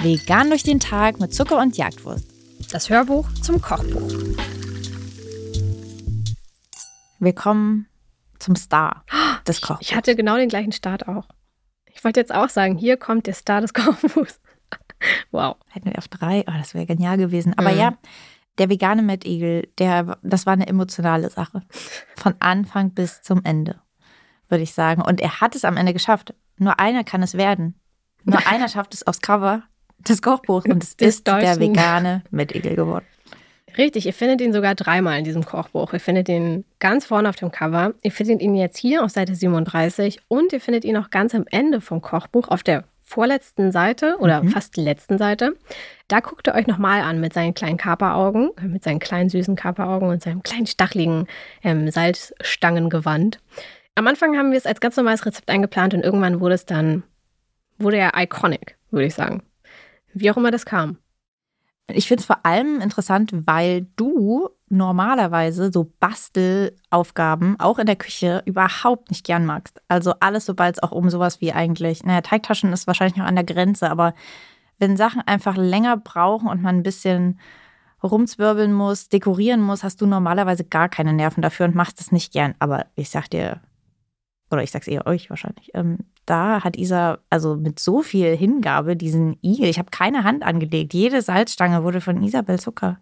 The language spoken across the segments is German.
Vegan durch den Tag mit Zucker und Jagdwurst. Das Hörbuch zum Kochbuch. Willkommen zum Star des Kochbuchs. Ich hatte genau den gleichen Start auch. Ich wollte jetzt auch sagen, hier kommt der Star des Kochbuchs. wow. Hätten wir auf drei, oh, das wäre genial gewesen. Aber mhm. ja, der vegane Mettigel, der, das war eine emotionale Sache. Von Anfang bis zum Ende, würde ich sagen. Und er hat es am Ende geschafft. Nur einer kann es werden. Nur einer schafft es aufs Cover des Kochbuchs und es ist der vegane Mettigel geworden. Richtig, ihr findet ihn sogar dreimal in diesem Kochbuch. Ihr findet ihn ganz vorne auf dem Cover. Ihr findet ihn jetzt hier auf Seite 37 und ihr findet ihn auch ganz am Ende vom Kochbuch auf der vorletzten Seite oder mhm. fast letzten Seite. Da guckt ihr euch nochmal an mit seinen kleinen Kaperaugen, mit seinen kleinen süßen Kaperaugen und seinem kleinen stachligen ähm, Salzstangengewand. Am Anfang haben wir es als ganz normales Rezept eingeplant und irgendwann wurde es dann, wurde er iconic, würde ich sagen. Wie auch immer das kam. Ich finde es vor allem interessant, weil du normalerweise so Bastelaufgaben auch in der Küche überhaupt nicht gern magst. Also alles, sobald es auch um sowas wie eigentlich, naja, Teigtaschen ist wahrscheinlich noch an der Grenze, aber wenn Sachen einfach länger brauchen und man ein bisschen rumzwirbeln muss, dekorieren muss, hast du normalerweise gar keine Nerven dafür und machst es nicht gern. Aber ich sag dir, oder ich sag's eher euch wahrscheinlich, ähm, da hat Isa also mit so viel Hingabe diesen Igel, ich habe keine Hand angelegt, jede Salzstange wurde von Isabel Zucker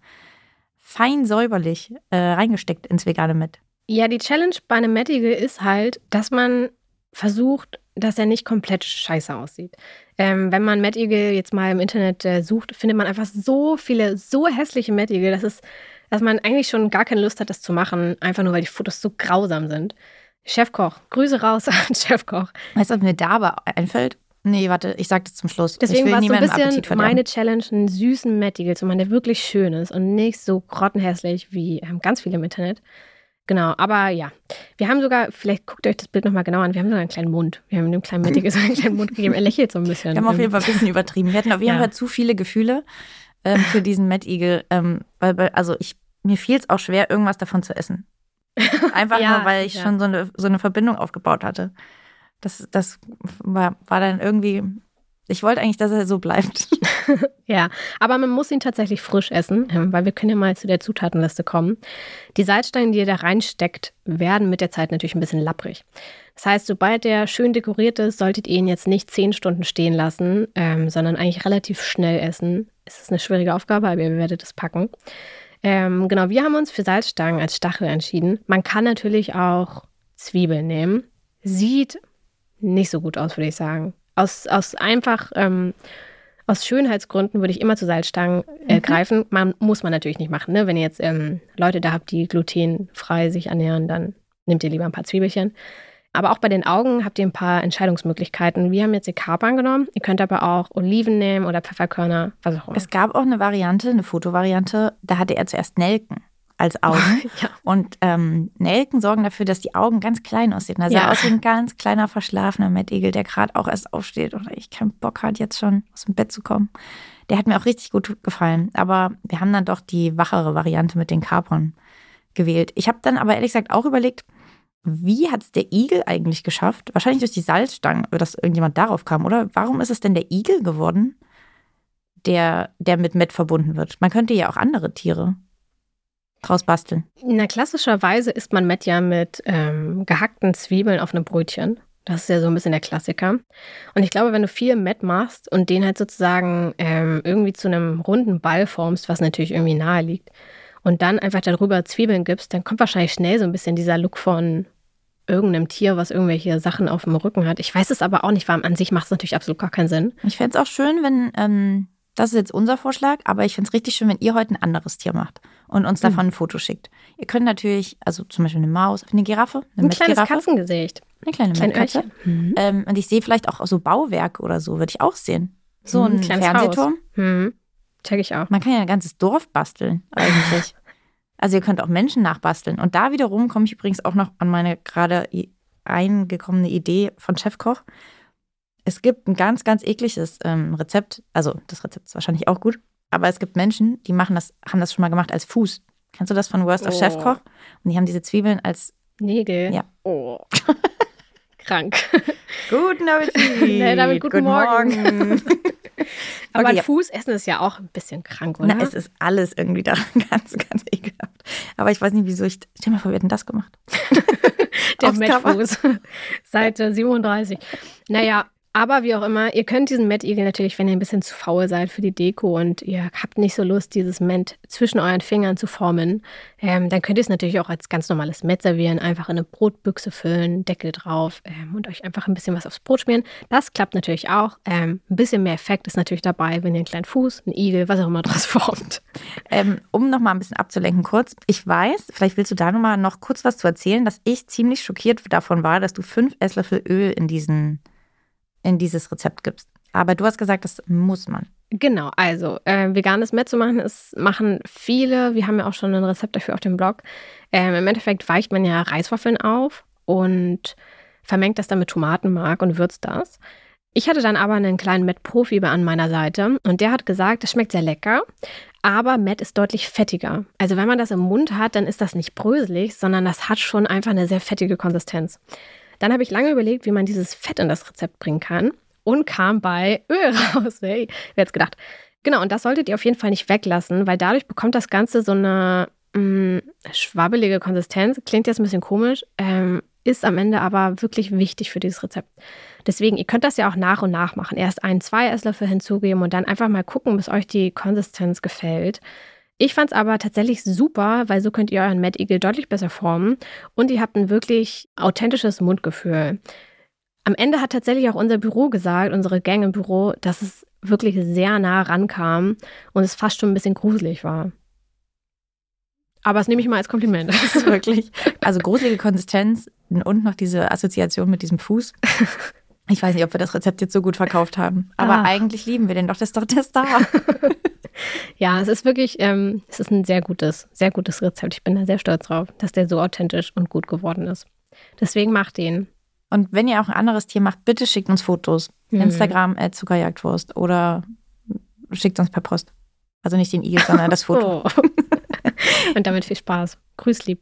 fein säuberlich äh, reingesteckt ins vegane Met. Ja, die Challenge bei einem Mettigel ist halt, dass man versucht, dass er nicht komplett scheiße aussieht. Ähm, wenn man Mettigel jetzt mal im Internet äh, sucht, findet man einfach so viele, so hässliche Mettigel, dass, dass man eigentlich schon gar keine Lust hat, das zu machen, einfach nur weil die Fotos so grausam sind. Chefkoch. Grüße raus an Chefkoch. Weißt du, was mir da aber einfällt? Nee, warte, ich sag das zum Schluss. Deswegen war es so ein bisschen meine Challenge, einen süßen Mettigel zu machen, der wirklich schön ist und nicht so grottenhässlich wie ähm, ganz viele im Internet. Genau, aber ja. Wir haben sogar, vielleicht guckt euch das Bild nochmal genau an, wir haben sogar einen kleinen Mund. Wir haben dem kleinen Mettigel so einen kleinen Mund gegeben. Er lächelt so ein bisschen. Wir haben auf jeden Fall ein bisschen übertrieben. Wir hatten auf jeden ja. Fall zu viele Gefühle ähm, für diesen Mettigel. Ähm, weil, also ich, mir fiel es auch schwer, irgendwas davon zu essen. Einfach ja, nur, weil ich ja. schon so eine, so eine Verbindung aufgebaut hatte. Das, das war, war dann irgendwie. Ich wollte eigentlich, dass er so bleibt. ja, aber man muss ihn tatsächlich frisch essen, ähm, weil wir können ja mal zu der Zutatenliste kommen. Die Salzsteine, die ihr da reinsteckt, werden mit der Zeit natürlich ein bisschen lapprig. Das heißt, sobald der schön dekoriert ist, solltet ihr ihn jetzt nicht zehn Stunden stehen lassen, ähm, sondern eigentlich relativ schnell essen. Es ist eine schwierige Aufgabe, aber ihr werdet es packen. Ähm, genau, wir haben uns für Salzstangen als Stachel entschieden. Man kann natürlich auch Zwiebeln nehmen. Sieht nicht so gut aus, würde ich sagen. Aus, aus einfach, ähm, aus Schönheitsgründen würde ich immer zu Salzstangen äh, mhm. greifen. Man muss man natürlich nicht machen. Ne? Wenn ihr jetzt ähm, Leute da habt, die glutenfrei sich ernähren, dann nehmt ihr lieber ein paar Zwiebelchen. Aber auch bei den Augen habt ihr ein paar Entscheidungsmöglichkeiten. Wir haben jetzt die Kapern genommen. Ihr könnt aber auch Oliven nehmen oder Pfefferkörner, was auch immer. Es gab auch eine Variante, eine Fotovariante, da hatte er zuerst Nelken als Augen. ja. Und ähm, Nelken sorgen dafür, dass die Augen ganz klein aussehen. Da sah ja. aus wie ein ganz kleiner verschlafener Mettigel, der gerade auch erst aufsteht oder ich keinen Bock hat, jetzt schon aus dem Bett zu kommen. Der hat mir auch richtig gut gefallen. Aber wir haben dann doch die wachere Variante mit den Kapern gewählt. Ich habe dann aber ehrlich gesagt auch überlegt, wie hat es der Igel eigentlich geschafft? Wahrscheinlich durch die Salzstangen, dass irgendjemand darauf kam, oder? Warum ist es denn der Igel geworden, der, der mit Met verbunden wird? Man könnte ja auch andere Tiere draus basteln. Na, klassischerweise isst man Met ja mit ähm, gehackten Zwiebeln auf einem Brötchen. Das ist ja so ein bisschen der Klassiker. Und ich glaube, wenn du viel Met machst und den halt sozusagen ähm, irgendwie zu einem runden Ball formst, was natürlich irgendwie nahe liegt, und dann einfach darüber Zwiebeln gibst, dann kommt wahrscheinlich schnell so ein bisschen dieser Look von irgendeinem Tier, was irgendwelche Sachen auf dem Rücken hat. Ich weiß es aber auch nicht, weil an sich macht es natürlich absolut gar keinen Sinn. Ich fände es auch schön, wenn, ähm, das ist jetzt unser Vorschlag, aber ich finde es richtig schön, wenn ihr heute ein anderes Tier macht und uns davon mhm. ein Foto schickt. Ihr könnt natürlich, also zum Beispiel eine Maus, eine Giraffe, eine ein kleines Katzengesicht. Eine kleine Kleine Katze. Mhm. Ähm, und ich sehe vielleicht auch so Bauwerke oder so, würde ich auch sehen. So mhm, ein Fernsehturm. Mhm. Check ich auch. Man kann ja ein ganzes Dorf basteln, eigentlich. Also ihr könnt auch Menschen nachbasteln. Und da wiederum komme ich übrigens auch noch an meine gerade eingekommene Idee von Chefkoch. Es gibt ein ganz, ganz ekliges ähm, Rezept. Also das Rezept ist wahrscheinlich auch gut. Aber es gibt Menschen, die machen das, haben das schon mal gemacht als Fuß. Kennst du das von Worst of oh. Chefkoch? Und die haben diese Zwiebeln als Nägel. Ja. Oh. krank. Guten Appetit. nee, damit guten, guten Morgen. Morgen. Aber okay, Fuß essen ist ja auch ein bisschen krank, oder? Na, es ist alles irgendwie da ganz, ganz ekelhaft. Aber ich weiß nicht, wieso ich. Stell mal vor, wir hätten das gemacht. Der Mettfuß. Seite 37. Naja, aber wie auch immer, ihr könnt diesen Mettigel natürlich, wenn ihr ein bisschen zu faul seid für die Deko und ihr habt nicht so Lust, dieses Met zwischen euren Fingern zu formen, ähm, dann könnt ihr es natürlich auch als ganz normales Met servieren, einfach in eine Brotbüchse füllen, Deckel drauf ähm, und euch einfach ein bisschen was aufs Brot schmieren. Das klappt natürlich auch. Ähm, ein bisschen mehr Effekt ist natürlich dabei, wenn ihr einen kleinen Fuß, einen Igel, was auch immer draus formt. Ähm, um nochmal ein bisschen abzulenken kurz, ich weiß, vielleicht willst du da nochmal noch kurz was zu erzählen, dass ich ziemlich schockiert davon war, dass du fünf Esslöffel Öl in diesen in dieses Rezept gibst. Aber du hast gesagt, das muss man. Genau, also äh, veganes Met zu machen, ist, machen viele. Wir haben ja auch schon ein Rezept dafür auf dem Blog. Ähm, Im Endeffekt weicht man ja Reiswaffeln auf und vermengt das dann mit Tomatenmark und würzt das. Ich hatte dann aber einen kleinen Met-Profi an meiner Seite und der hat gesagt, es schmeckt sehr lecker, aber Met ist deutlich fettiger. Also wenn man das im Mund hat, dann ist das nicht bröselig, sondern das hat schon einfach eine sehr fettige Konsistenz. Dann habe ich lange überlegt, wie man dieses Fett in das Rezept bringen kann und kam bei Öl raus. Hey, wer hätte gedacht? Genau, und das solltet ihr auf jeden Fall nicht weglassen, weil dadurch bekommt das Ganze so eine mh, mm, schwabbelige Konsistenz. Klingt jetzt ein bisschen komisch, ähm, ist am Ende aber wirklich wichtig für dieses Rezept. Deswegen, ihr könnt das ja auch nach und nach machen. Erst ein, zwei Esslöffel hinzugeben und dann einfach mal gucken, bis euch die Konsistenz gefällt. Ich fand es aber tatsächlich super, weil so könnt ihr euren Mad Eagle deutlich besser formen und ihr habt ein wirklich authentisches Mundgefühl. Am Ende hat tatsächlich auch unser Büro gesagt, unsere Gang im Büro, dass es wirklich sehr nah rankam und es fast schon ein bisschen gruselig war. Aber das nehme ich mal als Kompliment. Das ist wirklich. Also gruselige Konsistenz und noch diese Assoziation mit diesem Fuß. Ich weiß nicht, ob wir das Rezept jetzt so gut verkauft haben. Aber Ach. eigentlich lieben wir den doch. Das ist doch der Star. ja, es ist wirklich, ähm, es ist ein sehr gutes, sehr gutes Rezept. Ich bin da sehr stolz drauf, dass der so authentisch und gut geworden ist. Deswegen macht den. Und wenn ihr auch ein anderes Tier macht, bitte schickt uns Fotos. Mhm. Instagram at Zuckerjagdwurst oder schickt uns per Post. Also nicht den Igel, sondern das Foto. Oh. und damit viel Spaß. Grüß lieb.